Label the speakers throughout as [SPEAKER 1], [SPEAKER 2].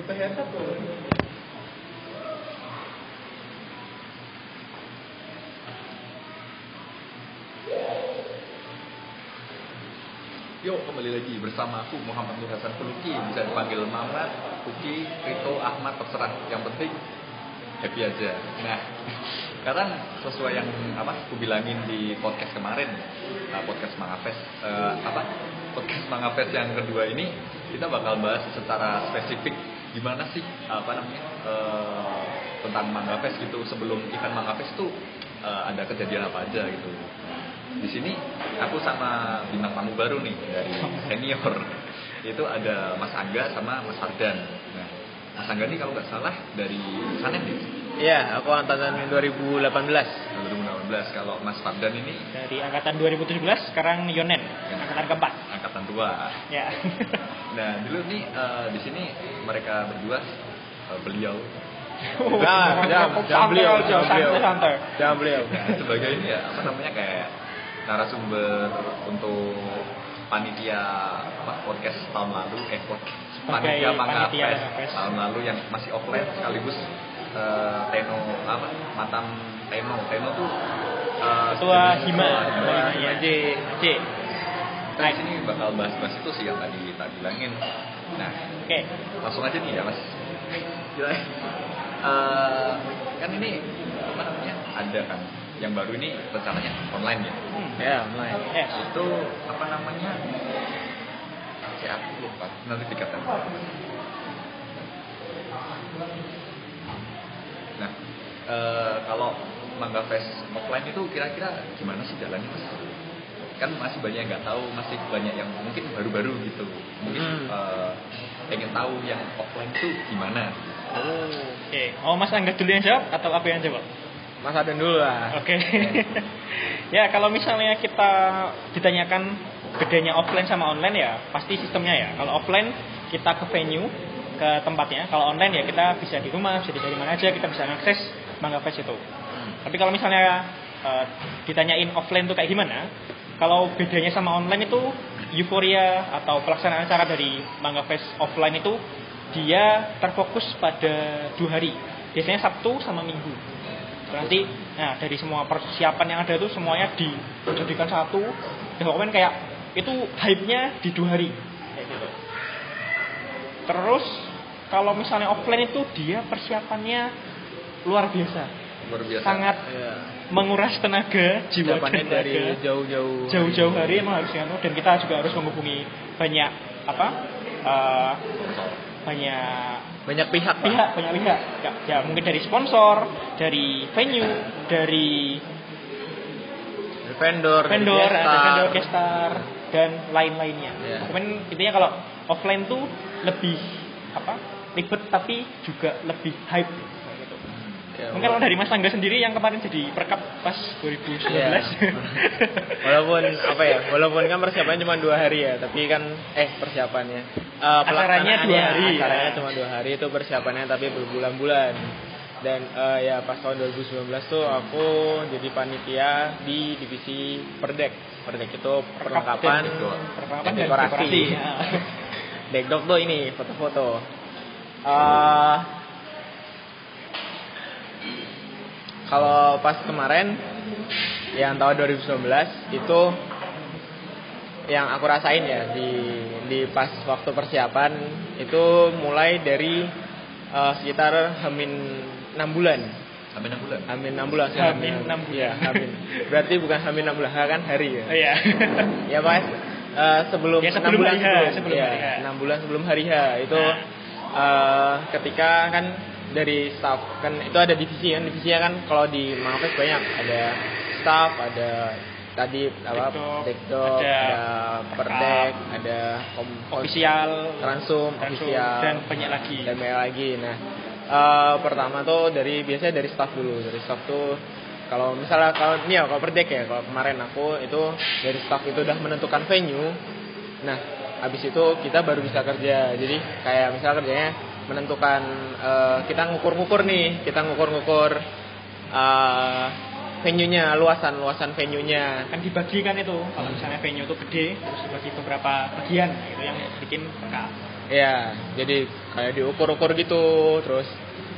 [SPEAKER 1] Tuh.
[SPEAKER 2] Yuk kembali lagi bersama aku Muhammad Nur Hasan Peluki Bisa dipanggil Mamat, Puki, Rito, Ahmad, terserah. Yang penting happy aja. Nah sekarang sesuai yang apa aku bilangin di podcast kemarin. Nah, Podcast Mangapes eh, apa? Podcast Mangapes yang kedua ini Kita bakal bahas secara spesifik Gimana sih apa namanya eh, Tentang Mangapes gitu? Sebelum event Mangapes itu eh, ada kejadian apa aja gitu. Di sini aku sama bintang tamu baru nih dari senior. Itu ada Mas Angga sama Mas Ardan nah Mas Angga ini kalau nggak salah dari Sanen nih
[SPEAKER 3] Iya, aku angkatan 2018
[SPEAKER 2] 2018 kalau Mas Fardan ini?
[SPEAKER 1] Dari angkatan 2017 sekarang Yonen, angkatan keempat.
[SPEAKER 2] Angkatan tua
[SPEAKER 1] Ya.
[SPEAKER 2] nah dulu nih eh, di sini mereka berdua eh, beliau
[SPEAKER 3] Nah, jam, jam beliau, jam beliau. Jangan beliau
[SPEAKER 2] Nah, sebagai ini ya apa namanya kayak narasumber untuk panitia apa, podcast tahun lalu eh panitia Mangga tahun lalu yang masih offline sekaligus eh, Teno apa Matam Teno Teno tuh eh,
[SPEAKER 1] Ketua Hima,
[SPEAKER 2] ketua
[SPEAKER 1] Ketua
[SPEAKER 2] Hima.
[SPEAKER 1] J, J.
[SPEAKER 2] Kita di sini bakal bahas-bahas itu sih yang tadi kita bilangin. Nah,
[SPEAKER 1] Oke.
[SPEAKER 2] langsung aja nih ya mas. Gila. Eh, kan ini apa namanya ada kan yang baru ini rencananya online ya.
[SPEAKER 1] Hmm.
[SPEAKER 3] Ya, mulai
[SPEAKER 1] Ya.
[SPEAKER 2] Itu apa namanya? Saya aku lupa nanti dikatakan. Nah, eh, kalau Mangga Fest offline itu kira-kira gimana sih jalannya mas? Kan masih banyak yang nggak tahu, masih banyak yang mungkin baru-baru gitu. Mungkin
[SPEAKER 3] Hmm.
[SPEAKER 2] eh, pengen tahu yang offline itu gimana?
[SPEAKER 3] Oh,
[SPEAKER 1] Oke. Oh Mas Angga dulu yang jawab atau apa yang jawab?
[SPEAKER 3] Mas Aden dulu lah
[SPEAKER 1] Oke. ya kalau misalnya kita ditanyakan bedanya offline sama online ya pasti sistemnya ya. Kalau offline kita ke venue ke tempatnya. Kalau online ya kita bisa di rumah, bisa dari mana aja kita bisa mengakses Mangga Fest itu. Tapi kalau misalnya eh, ditanyain offline tuh kayak gimana? Kalau bedanya sama online itu euforia atau pelaksanaan acara dari Mangga Fest offline itu dia terfokus pada dua hari. Biasanya Sabtu sama Minggu. Berarti nah dari semua persiapan yang ada itu semuanya dijadikan satu. Dan pokoknya kayak itu hype-nya di dua hari. Terus kalau misalnya offline itu dia persiapannya luar biasa.
[SPEAKER 2] Luar biasa.
[SPEAKER 1] Sangat
[SPEAKER 3] Iya.
[SPEAKER 1] Menguras tenaga, jiwa dan
[SPEAKER 3] dari
[SPEAKER 1] tenaga.
[SPEAKER 3] jauh-jauh
[SPEAKER 1] jauh-jauh hari emang harus anu dan kita juga harus menghubungi banyak apa eh, banyak
[SPEAKER 3] Banyak pihak
[SPEAKER 1] pihak banyak pihak ya, ya mungkin dari sponsor dari venue dari
[SPEAKER 3] Dari vendor, dari
[SPEAKER 1] vendor
[SPEAKER 3] gestar.
[SPEAKER 1] ada vendor gestar dan lain-lainnya
[SPEAKER 3] Iya.
[SPEAKER 1] Kemudian intinya kalau offline tuh lebih apa ribet tapi juga lebih hype.
[SPEAKER 3] Ya,
[SPEAKER 1] Mungkin kalau dari Mas Angga sendiri yang kemarin jadi perkap pas 2019
[SPEAKER 3] Iya. walaupun apa ya walaupun kan persiapannya cuma dua hari ya tapi kan eh persiapannya eh,
[SPEAKER 1] Acaranya dua
[SPEAKER 3] pelaksanaannya,
[SPEAKER 1] hari, ya.
[SPEAKER 3] acaranya cuma dua hari itu persiapannya tapi berbulan-bulan dan eh, ya pas tahun 2019 tuh aku jadi panitia di divisi perdek perdek itu perlengkapan
[SPEAKER 1] perlengkapan
[SPEAKER 3] dekorasi.
[SPEAKER 1] dekorasi. Ya.
[SPEAKER 3] Dekdok tuh ini foto-foto Eh, kalau pas kemarin yang tahun 2019 itu yang aku rasain ya di di pas waktu persiapan itu mulai dari eh, sekitar hamin 6 bulan
[SPEAKER 2] Sampai enam bulan.
[SPEAKER 3] hamin 6 bulan sih,
[SPEAKER 1] Hamin enam bulan.
[SPEAKER 3] Iya, hamin berarti bukan hamin 6 bulan ha, kan hari ya
[SPEAKER 1] Oh, Iya.
[SPEAKER 3] ya Pak eh, sebelum
[SPEAKER 1] Ya,
[SPEAKER 3] enam
[SPEAKER 1] sebelum
[SPEAKER 3] bulan
[SPEAKER 1] hari
[SPEAKER 3] sebelum,
[SPEAKER 1] sebelum
[SPEAKER 3] ya,
[SPEAKER 1] hari H.
[SPEAKER 3] enam bulan sebelum hari H itu
[SPEAKER 1] Nah.
[SPEAKER 3] eh, ketika kan dari staff. Kan itu ada divisi kan divisinya kan kalau di Mangapes banyak. Ada staff ada tadi apa
[SPEAKER 1] dekdok ada
[SPEAKER 3] ada, perdek ada kom,
[SPEAKER 1] Official
[SPEAKER 3] transum
[SPEAKER 1] Transum,
[SPEAKER 3] official
[SPEAKER 1] dan banyak lagi.
[SPEAKER 3] dan banyak lagi. Nah eh, pertama tuh dari biasanya dari staff dulu. Dari staff tuh kalau misalnya kalau ini ya kalau perdek ya kalau kemarin aku itu dari staff itu udah menentukan venue. Nah habis itu kita baru bisa kerja. Jadi kayak misalnya kerjanya menentukan eh, kita ngukur-ngukur nih kita ngukur-ngukur eh, venue-nya luasan luasan venue-nya
[SPEAKER 1] kan dibagi kan itu kalau misalnya venue itu gede terus dibagi beberapa bagian gitu yang bikin perkap
[SPEAKER 3] Iya, jadi kayak diukur-ukur gitu, terus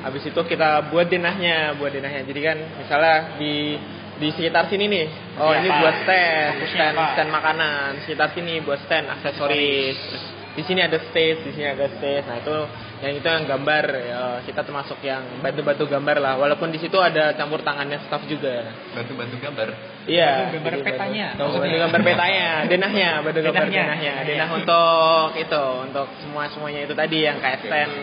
[SPEAKER 3] habis itu kita buat denahnya, buat denahnya. Jadi kan misalnya di di sekitar sini nih, oh
[SPEAKER 1] Iya,
[SPEAKER 3] ini
[SPEAKER 1] apa?
[SPEAKER 3] buat stand, stand,
[SPEAKER 1] apa?
[SPEAKER 3] stand makanan. Sekitar sini buat stand aksesoris. Di sini ada stage, di sini ada stage. Nah itu yang itu yang gambar, ya, kita termasuk yang bantu-bantu gambar lah. Walaupun di situ ada campur tangannya staff juga.
[SPEAKER 2] Bantu-bantu gambar.
[SPEAKER 3] Iya.
[SPEAKER 1] Bantu gambar petanya,
[SPEAKER 3] Bantu, bantu gambar petanya, denahnya, bantu gambar
[SPEAKER 1] Denahnya.
[SPEAKER 3] denahnya,
[SPEAKER 1] Iya.
[SPEAKER 3] denah untuk itu, untuk semua semuanya itu tadi yang kayak stand,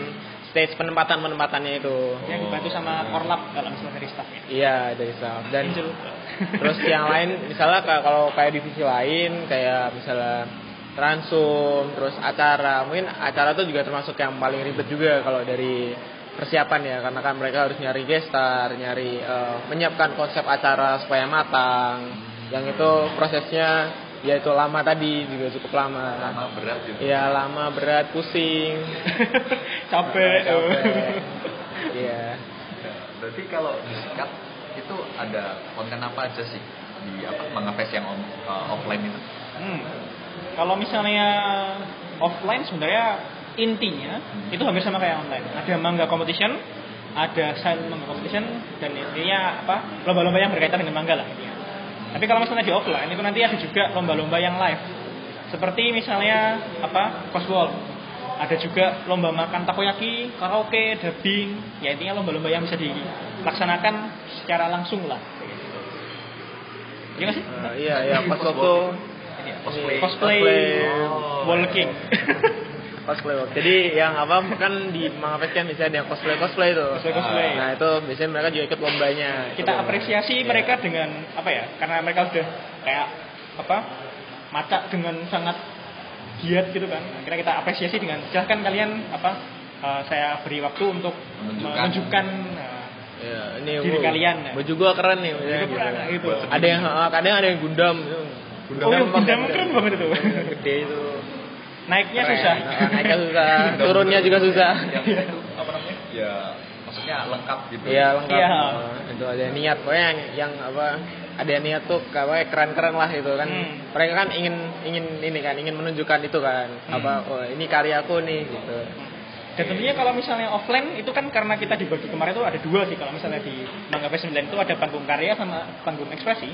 [SPEAKER 3] stage penempatan penempatannya itu.
[SPEAKER 1] Yang dibantu sama korlap kalau misalnya dari staffnya.
[SPEAKER 3] Iya dari staff dan
[SPEAKER 1] Angel.
[SPEAKER 3] terus yang lain misalnya kalau kayak divisi lain kayak misalnya transum terus acara mungkin acara tuh juga termasuk yang paling ribet juga kalau dari persiapan ya karena kan mereka harus nyari gestar nyari eh, menyiapkan konsep acara supaya matang yang itu prosesnya ya itu lama tadi juga cukup lama
[SPEAKER 2] Lama berat gitu.
[SPEAKER 3] Iya lama berat pusing
[SPEAKER 1] Capek.
[SPEAKER 3] capek iya
[SPEAKER 2] Ya, Berarti kalau disikat itu ada konten apa aja sih di apa mengapes yang on- uh, offline itu?
[SPEAKER 1] Hmm. Kalau misalnya offline sebenarnya intinya
[SPEAKER 2] Hmm.
[SPEAKER 1] itu hampir sama kayak online. Ada manga competition, ada silent manga competition dan intinya apa? Lomba-lomba yang berkaitan dengan manga lah intinya. Tapi kalau misalnya di offline itu nanti ada juga lomba-lomba yang live. Seperti misalnya apa? Coswall. Ada juga lomba makan takoyaki, karaoke, dubbing. Ya intinya lomba-lomba yang bisa dilaksanakan secara langsung lah. Gitu. Iya nggak sih?
[SPEAKER 3] Eh, iya iya pas waktu
[SPEAKER 2] Ini ya, cosplay.
[SPEAKER 1] cosplay,
[SPEAKER 2] Oh.
[SPEAKER 1] walking.
[SPEAKER 3] cosplay walk. Jadi yang apa kan di Mangapes kan biasanya ada yang cosplay cosplay tuh.
[SPEAKER 1] Cosplay cosplay.
[SPEAKER 3] Nah itu biasanya mereka juga ikut lombanya.
[SPEAKER 1] kita
[SPEAKER 3] lomba.
[SPEAKER 1] apresiasi
[SPEAKER 3] Iya.
[SPEAKER 1] mereka dengan apa ya? Karena mereka udah kayak apa? Mata dengan sangat giat gitu kan. Akhirnya kita apresiasi dengan silahkan kalian apa? eh, saya beri waktu untuk
[SPEAKER 2] Menunjukkan.
[SPEAKER 1] menunjukkan eh,
[SPEAKER 3] Iya, ini
[SPEAKER 1] diri
[SPEAKER 3] wow,
[SPEAKER 1] kalian.
[SPEAKER 3] Baju gua keren nih.
[SPEAKER 1] keren, gitu.
[SPEAKER 3] Ada yang eh, kadang ada yang gundam. Gundam
[SPEAKER 1] Oh, iya,
[SPEAKER 3] emang
[SPEAKER 1] Gundam keren banget itu.
[SPEAKER 3] Gede itu.
[SPEAKER 1] naiknya
[SPEAKER 3] Keren.
[SPEAKER 1] susah.
[SPEAKER 3] Nah, naiknya susah, turunnya juga susah.
[SPEAKER 2] Yang itu apa namanya? Ya maksudnya lengkap gitu.
[SPEAKER 3] Iya lengkap.
[SPEAKER 1] Iya.
[SPEAKER 3] Nah, itu ada niat pokoknya yang, yang apa ada niat tuh kayak keren-keren lah itu kan.
[SPEAKER 1] Hmm.
[SPEAKER 3] Mereka kan ingin ingin ini kan ingin menunjukkan itu kan
[SPEAKER 1] Hmm.
[SPEAKER 3] apa oh ini karyaku nih gitu.
[SPEAKER 1] Dan tentunya kalau misalnya offline itu kan karena kita dibagi kemarin itu ada dua sih kalau misalnya di Manga P9 itu ada panggung karya sama panggung ekspresi.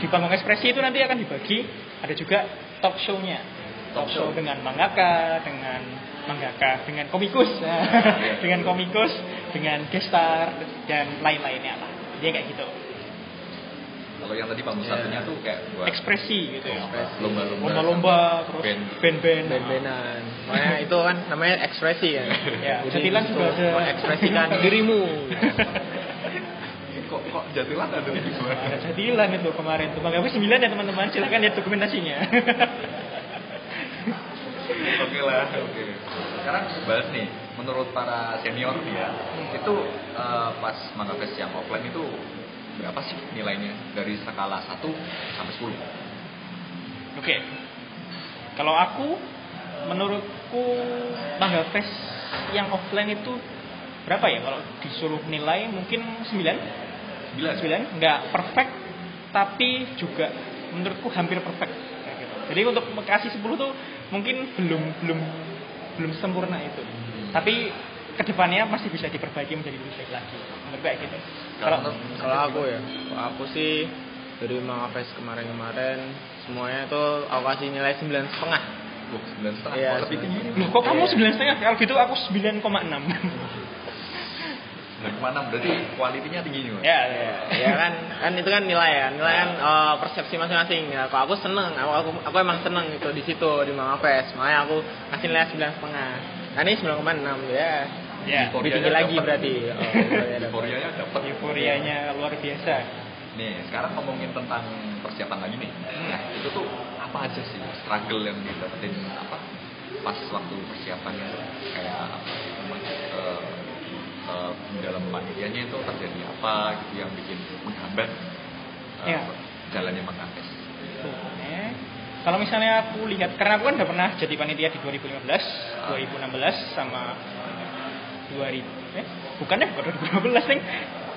[SPEAKER 1] Di panggung ekspresi itu nanti akan dibagi ada juga talk show-nya. Talk show dengan mangaka, dengan mangaka, dengan komikus, dengan komikus, dengan gestar dan lain-lainnya lah. Dia kayak gitu.
[SPEAKER 2] Kalau yang tadi panggung
[SPEAKER 3] Iya.
[SPEAKER 2] satunya tuh kayak buat
[SPEAKER 1] Ekspresi gitu ya.
[SPEAKER 2] lomba-lomba.
[SPEAKER 1] Lomba-lomba terus
[SPEAKER 2] Band.
[SPEAKER 1] band-band.
[SPEAKER 3] Ben-benan. Makanya itu kan namanya ekspresi kan.
[SPEAKER 1] Ya,
[SPEAKER 3] Jadi
[SPEAKER 1] jadilan
[SPEAKER 3] itu
[SPEAKER 1] juga ada.
[SPEAKER 3] mengekspresikan dirimu.
[SPEAKER 2] Kok kok jatilan ada di gimana?
[SPEAKER 1] Ada jadilan itu kemarin tuh. Manga P9 ya teman-teman, silakan lihat dokumentasinya.
[SPEAKER 2] Oke lah, oke. Sekarang bahas nih, menurut para senior ya, itu eh, pas Mangapes yang offline itu berapa sih nilainya dari skala 1 sampai 10?
[SPEAKER 1] Oke. Kalau aku menurutku Manga Fest yang offline itu berapa ya? Kalau disuruh nilai mungkin 9.
[SPEAKER 2] 9.
[SPEAKER 1] 9 nggak perfect tapi juga menurutku hampir perfect gitu. Jadi untuk kasih 10 tuh mungkin belum belum belum sempurna itu. Tapi ke depannya masih bisa diperbaiki menjadi lebih baik lagi. Menurut kayak gitu. Kalau
[SPEAKER 3] Kalau aku ya, kalau aku sih dari Mangapes kemarin-kemarin semuanya tuh aku kasih nilai sembilan setengah.
[SPEAKER 2] Loh, 9 setengah,
[SPEAKER 3] Iya,
[SPEAKER 2] kok lebih tinggi.
[SPEAKER 1] Loh, kok kamu
[SPEAKER 3] Iya.
[SPEAKER 1] sembilan setengah? Kalau gitu aku 9,6.
[SPEAKER 2] 9,6 berarti kualitinya tinggi Mas.
[SPEAKER 1] ya,
[SPEAKER 3] Ya, ya kan, kan itu kan nilai ya, nilai kan eh, persepsi masing-masing. Ya, kalau aku seneng, aku, aku, aku emang seneng itu di situ di Mangapes, makanya aku kasih nilai sembilan setengah. Nah ini sembilan koma enam ya.
[SPEAKER 1] Ya.
[SPEAKER 3] Lebih tinggi lagi berarti. Oh, euforianya dapat.
[SPEAKER 2] Euforianya
[SPEAKER 1] luar biasa.
[SPEAKER 2] Nih, sekarang ngomongin tentang persiapan lagi nih. Nah, itu tuh apa aja sih struggle yang didapetin apa pas waktu persiapannya kayak eh, eh, dalam panitianya itu terjadi apa gitu yang bikin menghambat
[SPEAKER 1] Iya.
[SPEAKER 2] jalannya mengakses.
[SPEAKER 1] Kalau misalnya aku lihat, karena aku kan udah pernah jadi panitia di 2015, 2016 sama 2000, eh bukan ya, bukan 2015 nih.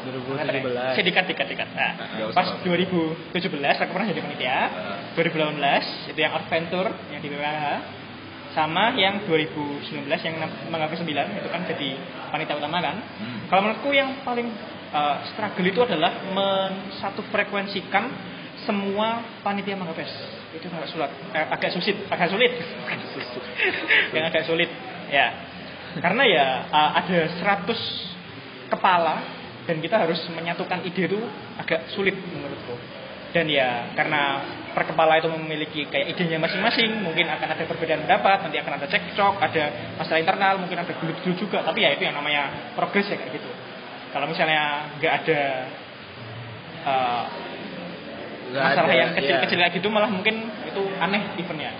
[SPEAKER 3] 2017.
[SPEAKER 1] Saya dikat, dikat, dikat. Nah,
[SPEAKER 2] usah.
[SPEAKER 1] pas 2017 aku pernah jadi panitia. 2018 itu yang adventure yang di BWH. sama yang 2019 yang mengambil 9 itu kan jadi panitia utama kan.
[SPEAKER 2] Hmm.
[SPEAKER 1] Kalau menurutku yang paling uh, struggle itu adalah mensatu frekuensikan semua panitia Mangapes. Itu agak sulit, eh, agak sulit, agak sulit. yang agak sulit. Ya. Karena ya uh, ada 100 kepala dan kita harus menyatukan ide itu agak sulit menurutku. Dan ya karena per kepala itu memiliki kayak idenya masing-masing, mungkin akan ada perbedaan pendapat, nanti akan ada cekcok, ada masalah internal, mungkin ada gelut-gelut juga. Tapi ya itu yang namanya progres ya kayak gitu. Kalau misalnya nggak ada uh, masalah
[SPEAKER 3] ada,
[SPEAKER 1] yang kecil-kecil
[SPEAKER 3] iya.
[SPEAKER 1] kayak gitu malah mungkin itu aneh eventnya.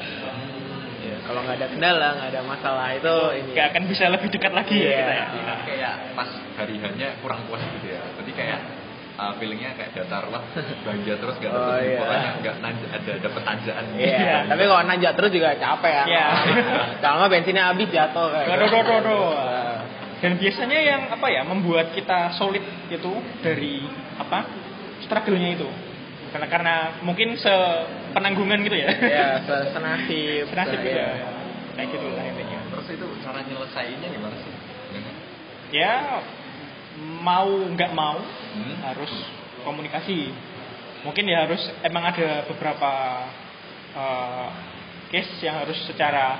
[SPEAKER 3] Iya, kalau nggak ada kendala nggak ada masalah itu ini
[SPEAKER 1] Nggak akan bisa lebih dekat lagi
[SPEAKER 3] Iya.
[SPEAKER 1] ya kita ya.
[SPEAKER 2] Nah, kayak pas hari hanya kurang puas gitu ya jadi kayak uh, feelingnya kayak datar lah belanja terus gak
[SPEAKER 3] Oh, iya.
[SPEAKER 2] pokoknya nggak nanja ada dapet tanjaan
[SPEAKER 3] Iya,
[SPEAKER 1] Iya.
[SPEAKER 3] tapi kalau nanjak terus juga capek ya.
[SPEAKER 1] Iya.
[SPEAKER 3] Kalau nggak bensinnya habis jatuh kayak.
[SPEAKER 1] Dodo, dodo, dodo.
[SPEAKER 3] Nah,
[SPEAKER 1] Dan biasanya yang apa ya membuat kita solid itu dari apa struggle-nya itu. Karena karena mungkin sepenanggungan gitu ya.
[SPEAKER 3] Ya, se- senasib.
[SPEAKER 1] Senasib gitu
[SPEAKER 3] Iya.
[SPEAKER 1] ya. Kayak gitu lah intinya.
[SPEAKER 2] terus itu cara nyelesainnya gimana sih
[SPEAKER 1] Ya mau nggak mau
[SPEAKER 2] Hmm?
[SPEAKER 1] harus komunikasi. Mungkin ya harus emang ada beberapa eh, case yang harus secara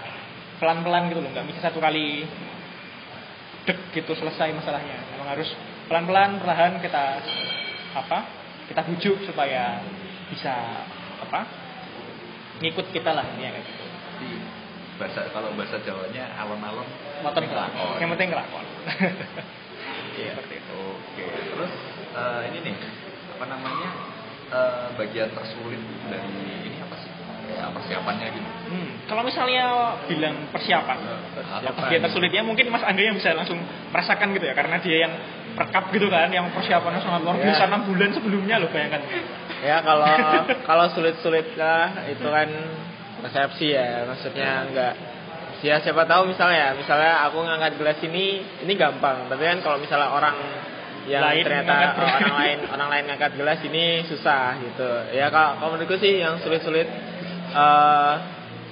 [SPEAKER 1] pelan-pelan gitu loh, nggak bisa satu kali dek gitu selesai masalahnya. Emang harus pelan-pelan, perlahan kita apa? Kita bujuk supaya bisa apa? ngikut kita lah intinya kayak gitu.
[SPEAKER 2] Jadi bahasa kalau bahasa Jawanya alon-alon
[SPEAKER 1] Motor
[SPEAKER 2] ngelakon.
[SPEAKER 1] Yang penting ngelakon.
[SPEAKER 2] Iya. Oke. Terus eh, ini nih apa namanya eh, bagian tersulit dari ini apa? Ya, persiapannya gitu.
[SPEAKER 1] Hmm, kalau misalnya bilang persiapan,
[SPEAKER 2] Persiapan.
[SPEAKER 1] dia tersulitnya mungkin Mas Angga yang bisa langsung merasakan gitu ya, karena dia yang rekap gitu kan, yang persiapannya sangat luar biasa
[SPEAKER 3] Ya.
[SPEAKER 1] 6 bulan sebelumnya loh bayangkan.
[SPEAKER 3] Ya kalau kalau sulit-sulit lah itu kan resepsi ya, maksudnya enggak ya siapa tahu misalnya misalnya aku ngangkat gelas ini ini gampang tapi kan kalau misalnya orang yang
[SPEAKER 1] Lain
[SPEAKER 3] ternyata
[SPEAKER 1] ngangkat
[SPEAKER 3] orang lain orang lain ngangkat gelas ini susah gitu ya kalau, kalau menurutku sih yang sulit-sulit eh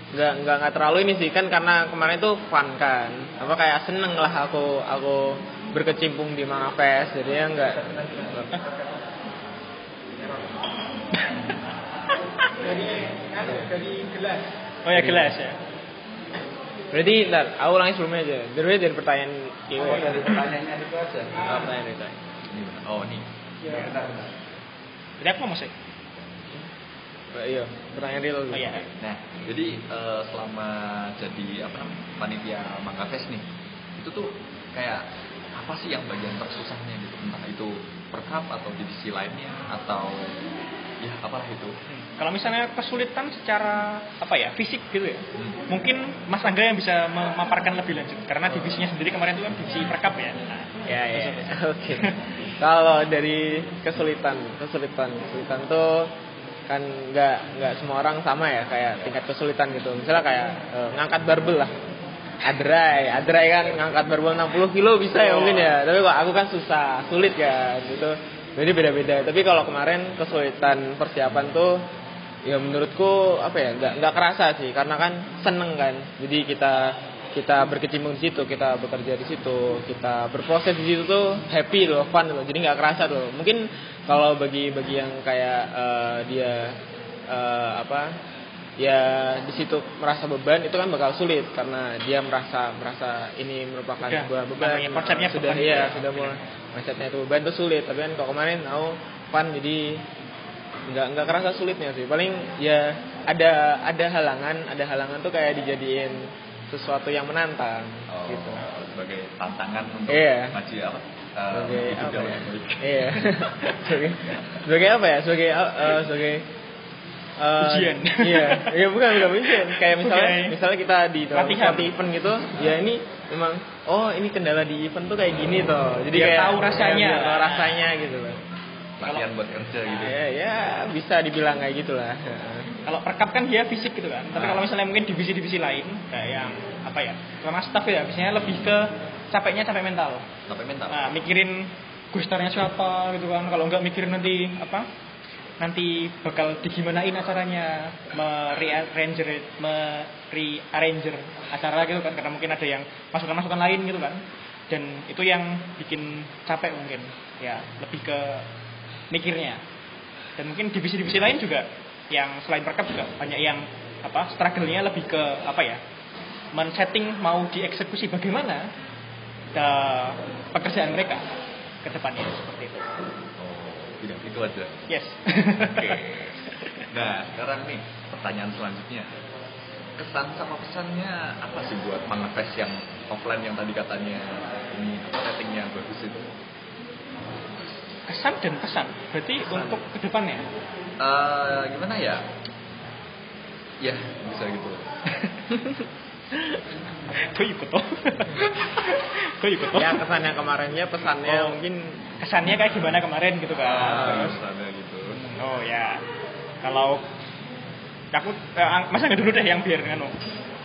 [SPEAKER 3] nggak nggak nggak terlalu ini sih kan karena kemarin tuh fun kan apa kayak seneng lah aku aku berkecimpung di Manifest jadi ya nggak
[SPEAKER 1] Oh ya gelas ya.
[SPEAKER 3] Berarti ntar, aku ulangi sebelumnya aja. Dari dari pertanyaan Kio.
[SPEAKER 2] Oh, dari pertanyaannya itu aja.
[SPEAKER 3] Oh, pertanyaan itu.
[SPEAKER 2] Ini, oh ini.
[SPEAKER 1] Jadi aku mau sih.
[SPEAKER 3] Oh, iya, pertanyaan itu.
[SPEAKER 1] Oh iya.
[SPEAKER 2] Nah, jadi eh, selama jadi apa namanya panitia Mangkafest nih, itu tuh kayak apa sih yang bagian tersusahnya gitu? Entah itu per cup atau divisi lainnya atau ya apalah itu.
[SPEAKER 1] Hmm, Kalau misalnya kesulitan secara apa ya fisik gitu ya,
[SPEAKER 2] Hmm.
[SPEAKER 1] mungkin Mas Angga yang bisa memaparkan lebih lanjut karena divisinya sendiri kemarin itu kan divisi perkap ya. Nah,
[SPEAKER 3] Ya, ya. Oke. Kalau dari kesulitan, kesulitan, kesulitan tuh kan nggak nggak semua orang sama ya kayak tingkat kesulitan gitu. Misalnya kayak eh, ngangkat barbel lah. Adrai, adrai kan ngangkat barbel 60 kilo bisa ya
[SPEAKER 1] Oh.
[SPEAKER 3] mungkin ya. Tapi kok aku kan susah, sulit kan gitu. Jadi beda-beda. Tapi kalau kemarin kesulitan persiapan tuh ya menurutku apa ya nggak nggak kerasa sih karena kan seneng kan. Jadi kita kita berkecimpung di situ, kita bekerja di situ, kita berproses di situ tuh happy loh, fun loh. Jadi nggak kerasa loh. Mungkin kalau bagi bagi yang kayak eh, dia eh, apa ya di situ merasa beban itu kan bakal sulit karena dia merasa merasa ini merupakan
[SPEAKER 1] Ya,
[SPEAKER 3] sebuah beban
[SPEAKER 1] konsepnya
[SPEAKER 3] sudah
[SPEAKER 1] beban.
[SPEAKER 3] ya sudah mulai mindsetnya itu beban itu sulit tapi kan kalau kemarin aku fun jadi nggak nggak kerasa sulitnya sih paling ya ada ada halangan ada halangan tuh kayak dijadiin sesuatu yang menantang
[SPEAKER 2] Oh,
[SPEAKER 3] gitu
[SPEAKER 2] sebagai tantangan untuk
[SPEAKER 3] Iya.
[SPEAKER 2] maju apa?
[SPEAKER 3] Sebagai apa ya? Iya. sebagai sebagai apa ya? Sebagai eh, sebagai eh,
[SPEAKER 1] Ujian.
[SPEAKER 3] Iya, iya bukan bukan ujian. Kayak misalnya
[SPEAKER 1] Oke.
[SPEAKER 3] misalnya kita di
[SPEAKER 1] Latihan.
[SPEAKER 3] event gitu, ya ini memang oh ini kendala di event tuh kayak gini toh. Jadi
[SPEAKER 1] Biar
[SPEAKER 3] kayak
[SPEAKER 1] tahu rasanya.
[SPEAKER 3] biar tahu rasanya gitu loh.
[SPEAKER 2] Latihan buat kerja gitu.
[SPEAKER 3] Ya, ya bisa dibilang kayak gitulah.
[SPEAKER 1] Kalau perkap kan dia fisik gitu kan. Tapi
[SPEAKER 2] Ah.
[SPEAKER 1] kalau misalnya mungkin divisi-divisi lain kayak yang apa ya, sama staff ya, biasanya lebih ke capeknya capek mental.
[SPEAKER 2] Sampai mental.
[SPEAKER 1] Nah, mikirin gusternya siapa gitu kan. Kalau nggak mikirin nanti apa nanti bakal digimanain acaranya merearrange merearrange acara gitu kan karena mungkin ada yang masukan-masukan lain gitu kan dan itu yang bikin capek mungkin ya lebih ke mikirnya dan mungkin divisi-divisi lain juga yang selain perkap juga banyak yang apa struggle-nya lebih ke apa ya men-setting mau dieksekusi bagaimana ke pekerjaan mereka ke depannya seperti itu.
[SPEAKER 2] Oh, tidak itu aja.
[SPEAKER 1] Yes.
[SPEAKER 2] Oke. Nah, sekarang nih pertanyaan selanjutnya. Kesan sama pesannya apa sih buat manifest yang offline yang tadi katanya ini ratingnya bagus itu?
[SPEAKER 1] Kesan dan pesan. Berarti
[SPEAKER 2] Kesan.
[SPEAKER 1] untuk ke depannya.
[SPEAKER 2] Eh, gimana ya? Ya, bisa gitu.
[SPEAKER 1] Kok ikut toh? Kok ikut toh?
[SPEAKER 3] ya kesannya kemarinnya pesannya
[SPEAKER 1] Oh.
[SPEAKER 3] mungkin
[SPEAKER 1] Kesannya kayak gimana kemarin gitu kan.
[SPEAKER 2] Ah, sana gitu.
[SPEAKER 1] oh ya. Kalau aku eh, masa nggak dulu deh yang biar anu.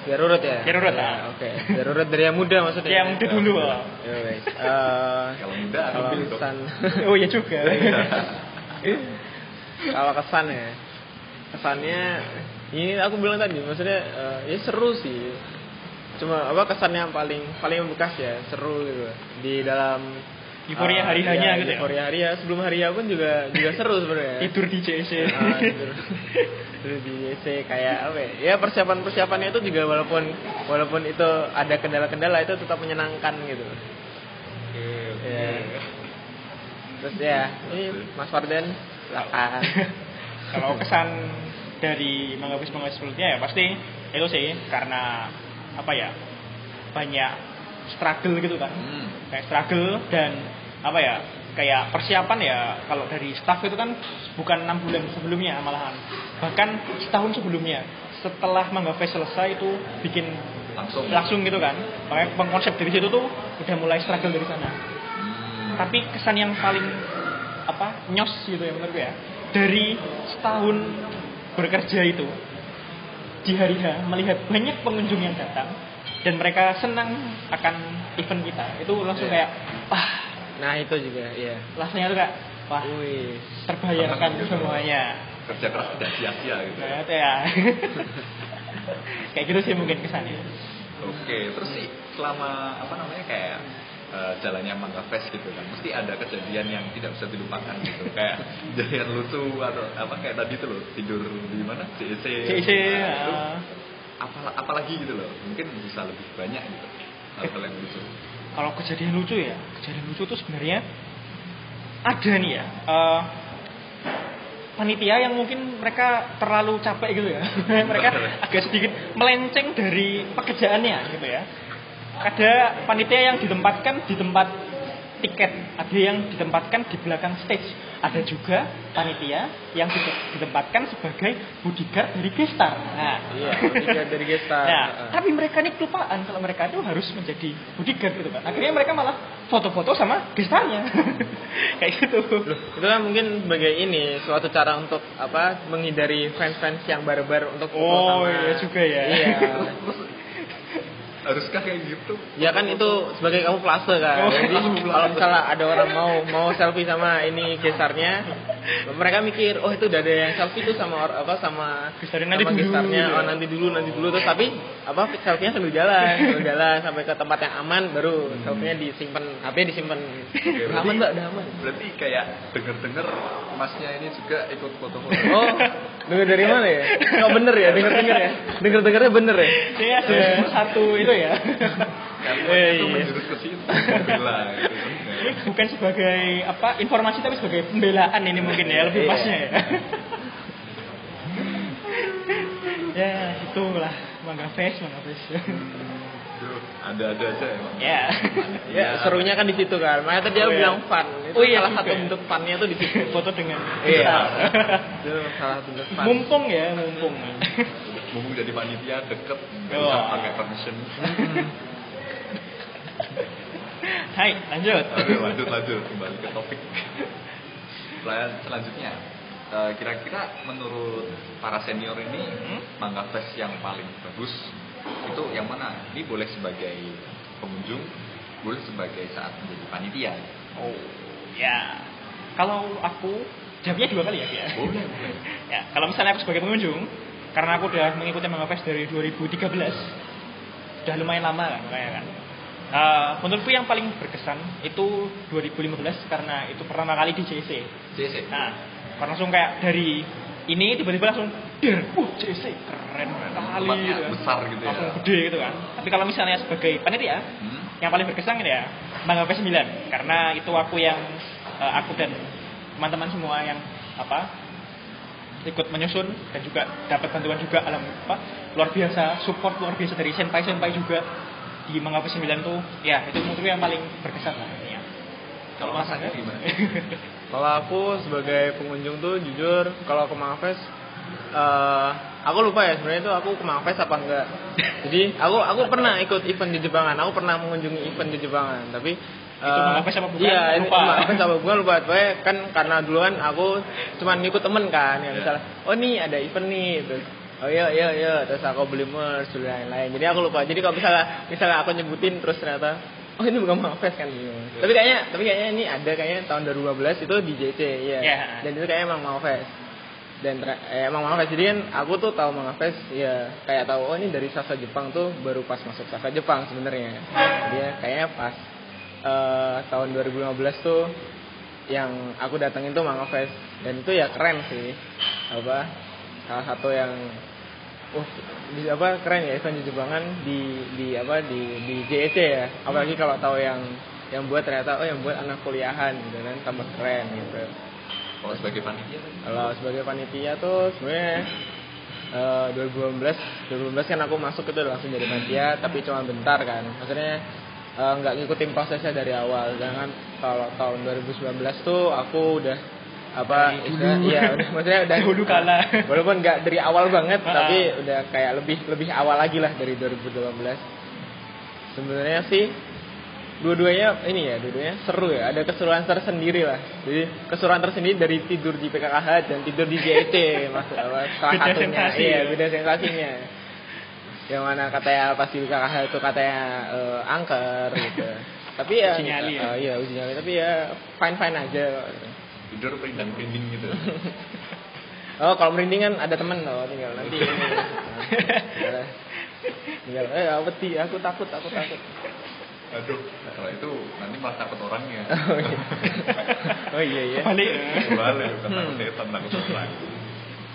[SPEAKER 3] biar urut ya
[SPEAKER 1] Biar urut,
[SPEAKER 3] Ya,
[SPEAKER 1] ah.
[SPEAKER 3] oke biar urut dari yang muda maksudnya
[SPEAKER 1] Yang muda dulu. oh.
[SPEAKER 3] ya guys Eh,
[SPEAKER 2] Kalau muda
[SPEAKER 3] kalau kesan
[SPEAKER 1] Oh ya juga.
[SPEAKER 3] kalau kesan ya kesannya ini aku bilang tadi maksudnya eh, ya seru sih cuma apa kesannya yang paling paling membekas ya seru gitu di dalam
[SPEAKER 1] Euforia
[SPEAKER 3] eh,
[SPEAKER 1] hari-hanya
[SPEAKER 3] ya,
[SPEAKER 1] gitu ya?
[SPEAKER 3] euforia hari sebelum hari ya pun juga juga seru sebenarnya
[SPEAKER 1] Tidur di JC.
[SPEAKER 3] Ah, tidur. Tidur di WC kayak apa ya? Ya persiapan persiapannya itu juga walaupun walaupun itu ada kendala-kendala itu tetap menyenangkan gitu.
[SPEAKER 2] Oke.
[SPEAKER 3] Ya. Terus ya, ini Mas Farden silakan.
[SPEAKER 1] Kalau kesan dari menghabis menghabis ya pasti itu sih karena apa ya banyak struggle gitu kan
[SPEAKER 2] Hmm.
[SPEAKER 1] kayak struggle dan apa ya kayak persiapan ya kalau dari staff itu kan bukan enam bulan sebelumnya malahan bahkan setahun sebelumnya setelah Mangga Fest selesai itu bikin
[SPEAKER 2] Langsung.
[SPEAKER 1] langsung gitu kan makanya konsep dari situ tuh udah mulai struggle dari sana
[SPEAKER 2] Hmm.
[SPEAKER 1] tapi kesan yang paling apa nyos gitu ya menurut gue ya dari setahun bekerja itu di hari H melihat banyak pengunjung yang datang dan mereka senang akan event kita itu langsung
[SPEAKER 2] Iya.
[SPEAKER 1] kayak wah
[SPEAKER 3] Nah, itu juga ya.
[SPEAKER 1] rasanya tuh kayak wah
[SPEAKER 3] Wih.
[SPEAKER 1] terbayarkan
[SPEAKER 2] gitu.
[SPEAKER 1] semuanya
[SPEAKER 2] Kerja keras tidak sia-sia gitu.
[SPEAKER 1] nah, itu ya kayak gitu sih mungkin kesannya
[SPEAKER 2] Oke, terus sih selama apa namanya kayak eh, jalannya Mangga Fest gitu kan, mesti ada kejadian yang tidak bisa dilupakan gitu, kayak kejadian lucu atau apa kayak tadi tuh loh tidur di mana? CEC,
[SPEAKER 1] CIC
[SPEAKER 2] Nah, itu
[SPEAKER 1] uh,
[SPEAKER 2] apa apalagi gitu loh, mungkin bisa lebih banyak gitu hal-hal yang lucu.
[SPEAKER 1] kalau kejadian lucu ya kejadian lucu tuh sebenarnya ada nih ya eh, panitia yang mungkin mereka terlalu capek gitu ya. Mereka agak sedikit melenceng dari pekerjaannya gitu ya ada panitia yang ditempatkan di tempat tiket ada yang ditempatkan di belakang stage ada juga panitia yang di- ditempatkan sebagai bodyguard dari gestar nah
[SPEAKER 3] Iya, bodyguard dari gestar.
[SPEAKER 1] Nah, tapi mereka ini kelupaan kalau mereka itu harus menjadi bodyguard gitu kan. Akhirnya mereka malah foto-foto sama gestarnya. Kayak gitu.
[SPEAKER 3] Loh, itu kan mungkin sebagai ini suatu cara untuk apa menghindari fans-fans yang barbar untuk foto
[SPEAKER 1] Oh,
[SPEAKER 3] sama
[SPEAKER 1] iya juga ya.
[SPEAKER 3] Iya.
[SPEAKER 2] Haruskah kayak gitu?
[SPEAKER 3] Ya kan itu sebagai kamuflase kan.
[SPEAKER 1] Oh,
[SPEAKER 3] Jadi
[SPEAKER 2] kamuflase.
[SPEAKER 3] kalau misalnya ada orang mau mau selfie sama ini gestarnya, mereka mikir, oh itu udah ada yang selfie tuh sama apa sama
[SPEAKER 1] Gestarnya nanti
[SPEAKER 3] sama
[SPEAKER 1] dulu,
[SPEAKER 3] gestarnya,
[SPEAKER 1] gitu.
[SPEAKER 3] oh nanti dulu nanti dulu terus tapi apa selfie-nya sambil jalan, sambil jalan sampai ke tempat yang aman baru selfie-nya disimpan, HP disimpan. Udah aman mbak, udah aman.
[SPEAKER 2] Berarti kayak denger-denger masnya ini juga ikut foto-foto.
[SPEAKER 3] Oh, denger dari mana ya? Oh bener ya, denger denger ya, denger dengernya bener ya.
[SPEAKER 1] Ini ada satu itu ya.
[SPEAKER 2] Karena
[SPEAKER 1] Eh,
[SPEAKER 2] itu
[SPEAKER 1] iya.
[SPEAKER 2] menjurus ke situ, bela gitu.
[SPEAKER 1] Ini bukan sebagai apa informasi tapi sebagai pembelaan ini mungkin ya lebih
[SPEAKER 3] Iya.
[SPEAKER 1] pasnya ya. ya itulah mangga face mangga face.
[SPEAKER 2] Duh, ada-ada aja emang.
[SPEAKER 1] ya.
[SPEAKER 3] Ya, serunya kan di situ kan. Makanya tadi dia
[SPEAKER 1] Oh, iya.
[SPEAKER 3] bilang fun. Itu
[SPEAKER 1] Oh, iya
[SPEAKER 3] salah satu
[SPEAKER 1] ya.
[SPEAKER 3] bentuk funnya tuh di situ.
[SPEAKER 1] Foto dengan
[SPEAKER 3] Iya. itu salah satu bentuk fun.
[SPEAKER 1] mumpung ya mumpung.
[SPEAKER 2] Mumpung jadi panitia deket, nggak
[SPEAKER 1] Oh.
[SPEAKER 2] usah pakai permission.
[SPEAKER 1] Hai lanjut.
[SPEAKER 2] Oke, lanjut lanjut kembali ke topik. Selan- Selanjutnya, eh, kira-kira menurut para senior ini
[SPEAKER 1] Hmm?
[SPEAKER 2] Mangga Fest yang paling bagus itu yang mana? Ini boleh sebagai pengunjung, boleh sebagai saat menjadi panitia.
[SPEAKER 1] Oh, ya. Kalau aku Jawabnya dua kali ya, ya.
[SPEAKER 2] Boleh, boleh.
[SPEAKER 1] Ya, kalau misalnya aku sebagai pengunjung, karena aku udah mengikuti Manga Fest dari 2013, udah lumayan lama kan, kayak kan. Eh, menurutku yang paling berkesan itu 2015 karena itu pertama kali di JC.
[SPEAKER 2] CC.
[SPEAKER 1] Nah, karena langsung kayak dari ini tiba-tiba langsung der, uh JC keren kali gitu kan.
[SPEAKER 2] besar gitu ya.
[SPEAKER 1] Langsung gede gitu kan. Tapi kalau misalnya sebagai panitia,
[SPEAKER 2] Hmm.
[SPEAKER 1] yang paling berkesan ya Manga Fest 9 karena itu aku yang eh, aku dan teman-teman semua yang apa ikut menyusun dan juga dapat bantuan juga alam apa luar biasa support luar biasa dari senpai senpai juga di Fest 9 tuh ya itu menurutku yang paling berkesan lah ya.
[SPEAKER 2] Kalau
[SPEAKER 1] Mas
[SPEAKER 2] masanya
[SPEAKER 1] Angga?
[SPEAKER 2] gimana?
[SPEAKER 3] Kalau aku sebagai pengunjung tuh jujur kalau ke Mangfest eh aku lupa ya sebenarnya itu aku ke apa enggak. Jadi aku aku pernah ikut event di Jepangan, aku pernah mengunjungi event di Jepangan, tapi
[SPEAKER 1] Itu
[SPEAKER 3] eh,
[SPEAKER 1] apa bukan?
[SPEAKER 3] Iya,
[SPEAKER 1] Lupa.
[SPEAKER 3] Apa bukan lupa. Pokoknya kan karena duluan aku cuman ngikut temen kan, ya
[SPEAKER 2] Iya.
[SPEAKER 3] misalnya, oh nih ada event nih, terus oh iya iya iya, terus aku beli merch dan lain-lain. Jadi aku lupa. Jadi kalau misalnya misalnya aku nyebutin terus ternyata oh ini bukan Mangfest kan gitu. Tapi kayaknya tapi kayaknya ini ada kayaknya tahun 2015 itu di JC iya.
[SPEAKER 1] Iya.
[SPEAKER 3] Dan itu kayaknya emang Mangfest. Dan eh, emang Mangfest jadi kan aku tuh tahu Mangfest ya kayak tahu oh ini dari Sasa Jepang tuh baru pas masuk Sasa Jepang sebenarnya. Jadi ya, kayaknya pas eh, tahun 2015 tuh yang aku datengin tuh Mangfest dan itu ya keren sih. Apa salah satu yang uh di apa keren ya event di Jepangan di di apa di di JEC ya. Apalagi kalau tahu yang yang buat ternyata oh yang buat anak kuliahan gitu kan tambah keren gitu.
[SPEAKER 2] Kalau sebagai panitia
[SPEAKER 3] kalau sebagai panitia tuh sebenarnya eh, 2015 2015 kan aku masuk itu langsung jadi panitia tapi cuma bentar kan. Maksudnya eh, nggak ngikutin prosesnya dari awal. Jangan kalau tahun 2019 tuh aku udah apa istilah-
[SPEAKER 1] dulu.
[SPEAKER 3] iya udah maksudnya udah
[SPEAKER 1] Dahulu kala.
[SPEAKER 3] walaupun nggak dari awal banget
[SPEAKER 1] Ah.
[SPEAKER 3] tapi udah kayak lebih lebih awal lagi lah dari 2018 sebenarnya sih dua-duanya ini ya dua-duanya seru ya ada keseruan tersendiri lah jadi keseruan tersendiri dari tidur di PKKH dan tidur di JET maksud apa salah satunya iya
[SPEAKER 1] ya.
[SPEAKER 3] beda sensasinya yang mana katanya pas di PKKH itu katanya eh, angker gitu tapi ya
[SPEAKER 1] Uji nyali ya?
[SPEAKER 3] eh, iya uji nyali tapi ya fine fine aja
[SPEAKER 2] Tidur perindang perinding gitu.
[SPEAKER 3] Oh, kalau merinding kan ada temen loh, tinggal nanti. Nah, tinggal, eh apa sih? Aku takut, aku takut.
[SPEAKER 2] Aduh, kalau itu nanti malah takut orangnya.
[SPEAKER 3] Oh iya, oh, iya ya.
[SPEAKER 1] Balik.
[SPEAKER 2] Balik, bukan
[SPEAKER 3] Hmm.
[SPEAKER 2] takut setan, takut orang.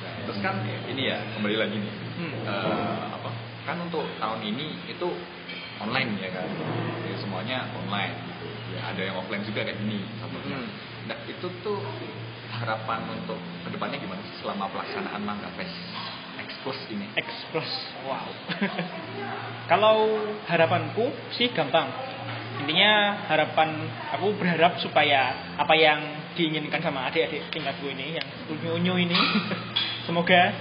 [SPEAKER 2] Nah, terus kan ini ya, kembali lagi nih.
[SPEAKER 1] Hmm.
[SPEAKER 2] Eh, apa? Kan untuk tahun ini itu online ya kan. Jadi semuanya online gitu. Ya, ada yang offline juga kayak gini.
[SPEAKER 3] Hmm.
[SPEAKER 2] Nah, itu tuh harapan untuk ke depannya gimana sih selama pelaksanaan Mangga Fest Expose ini?
[SPEAKER 1] Explos. Wow. Kalau harapanku sih gampang. Intinya harapan aku berharap supaya apa yang diinginkan sama adik-adik tingkatku ini yang unyu-unyu ini semoga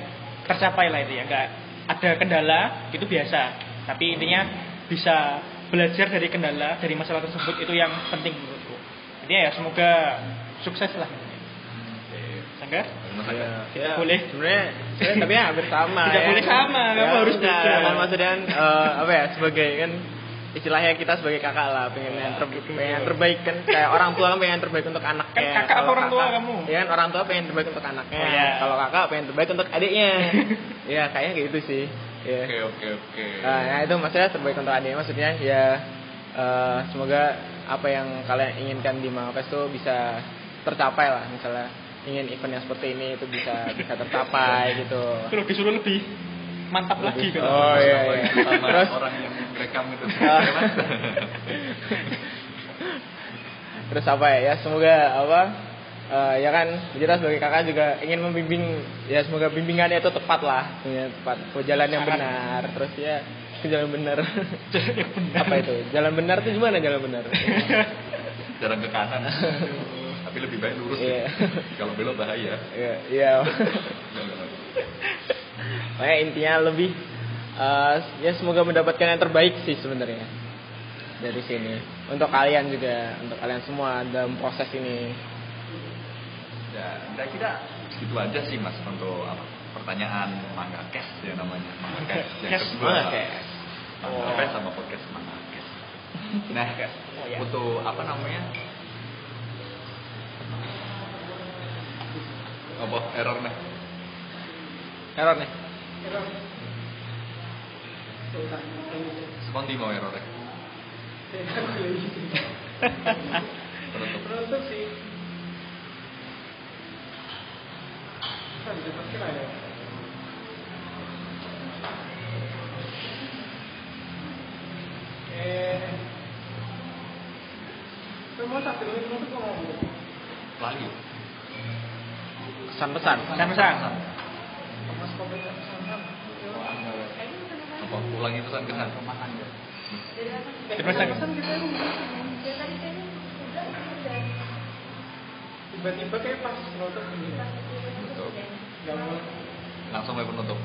[SPEAKER 1] tercapai lah itu ya. Enggak ada kendala itu biasa. Tapi intinya bisa belajar dari kendala dari masalah tersebut itu yang penting menurutku. Intinya ya semoga sukses lah. Sangga?
[SPEAKER 2] Mas Aga?
[SPEAKER 3] Ya,
[SPEAKER 1] Boleh.
[SPEAKER 3] Sebenarnya, sebenarnya tapi ya hampir sama.
[SPEAKER 1] Tidak boleh sama, kamu harus beda.
[SPEAKER 3] Kan maksudnya eh, apa ya sebagai kan istilahnya kita sebagai kakak lah pengen yang, ter- pengen yang terbaik kan kayak orang tua kan pengen yang terbaik untuk anaknya
[SPEAKER 1] Kan kakak
[SPEAKER 3] Kalau
[SPEAKER 1] orang tua kamu?
[SPEAKER 3] ya kan orang tua pengen terbaik untuk anaknya
[SPEAKER 1] Oh, iya.
[SPEAKER 3] kalau kakak pengen terbaik untuk adiknya ya kayaknya kayak gitu sih ya
[SPEAKER 2] Oke, oke, oke.
[SPEAKER 3] Nah, ya itu maksudnya terbaik untuk adiknya maksudnya ya eh, semoga apa yang kalian inginkan di Mangapes tuh bisa tercapai lah misalnya ingin event yang seperti ini itu bisa bisa tercapai gitu.
[SPEAKER 1] Kalau disuruh lebih mantap lagi kan.
[SPEAKER 3] Oh iya iya.
[SPEAKER 2] Sama
[SPEAKER 3] Terus
[SPEAKER 2] orang yang rekam itu.
[SPEAKER 3] Ah. terus apa ya? Ya semoga apa eh, ya kan jelas sebagai kakak juga ingin membimbing ya semoga bimbingannya itu tepat lah ya, tepat ke jalan yang benar terus ya ke jalan benar
[SPEAKER 1] Yang benar.
[SPEAKER 3] apa itu jalan benar itu gimana jalan benar
[SPEAKER 2] Jalan ke kanan. Tapi lebih baik lurus.
[SPEAKER 3] Iya.
[SPEAKER 2] ya. Kalau belok bahaya.
[SPEAKER 3] Iya, iya. Makanya intinya lebih eh, ya semoga mendapatkan yang terbaik sih sebenarnya dari sini untuk kalian juga untuk kalian semua dalam proses ini.
[SPEAKER 2] Ya, kira-kira segitu aja sih mas untuk apa, pertanyaan mangga cash ya namanya mangga cash yang
[SPEAKER 1] Cash,
[SPEAKER 2] kedua
[SPEAKER 3] Mangga Cash.
[SPEAKER 2] mangga
[SPEAKER 1] Oh.
[SPEAKER 2] sama podcast mangga cash nah
[SPEAKER 1] Oh, ya.
[SPEAKER 2] untuk apa namanya Apa error nih?
[SPEAKER 3] Error nih.
[SPEAKER 2] Sekondi mau error nih. Penutup.
[SPEAKER 4] Penutup sih.
[SPEAKER 3] Pesan-pesan.
[SPEAKER 1] Pesan-pesan.
[SPEAKER 4] Mas komen sama
[SPEAKER 2] Apa? Ulangi pesan kesan.
[SPEAKER 1] Terpesan.
[SPEAKER 4] Tiba-tiba kayak pas penutup.
[SPEAKER 2] Langsung mulai penutup.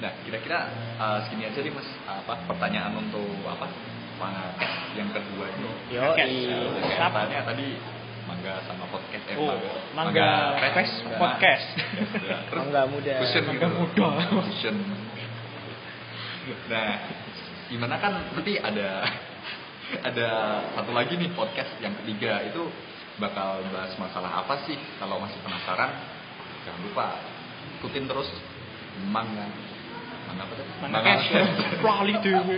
[SPEAKER 2] Nah, kira-kira uh, segini aja nih mas. Apa pertanyaan untuk apa? Pangaket yang kedua ini.
[SPEAKER 3] Yo,
[SPEAKER 1] Oke.
[SPEAKER 2] Katanya tadi mangga sama podcast eh,
[SPEAKER 1] Oh,
[SPEAKER 2] mangga,
[SPEAKER 1] Mangga Podcast.
[SPEAKER 2] terus
[SPEAKER 3] Mangga muda.
[SPEAKER 2] fusion
[SPEAKER 1] Mangga
[SPEAKER 2] gitu.
[SPEAKER 1] muda.
[SPEAKER 2] Fusion. Nah, gimana kan nanti ada ada satu lagi nih podcast yang ketiga itu bakal bahas masalah apa sih kalau masih penasaran jangan lupa ikutin terus mangga
[SPEAKER 1] Cash. Lali dewe.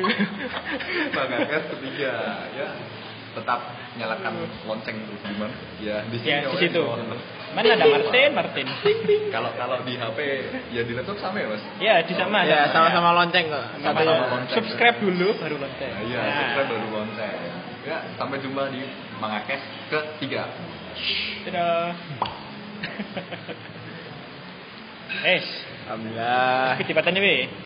[SPEAKER 2] mangga Cash ketiga ya tetap nyalakan lonceng terus gimana ya di sini
[SPEAKER 1] Ya, di
[SPEAKER 2] oh,
[SPEAKER 1] situ.
[SPEAKER 2] oh.
[SPEAKER 1] Mana ada Martin, Martin.
[SPEAKER 2] kalau kalau di HP ya di laptop sama ya mas
[SPEAKER 1] Ya, di sama.
[SPEAKER 3] Ya, sama-sama lonceng kok.
[SPEAKER 2] Sama-sama lonceng.
[SPEAKER 1] Subscribe dulu baru lonceng.
[SPEAKER 2] Nah, iya,
[SPEAKER 1] Nah.
[SPEAKER 2] subscribe baru lonceng. Ya, sampai jumpa di Mangakes ketiga.
[SPEAKER 1] Dadah. Eh,
[SPEAKER 3] Alhamdulillah.
[SPEAKER 1] ketibatan nih,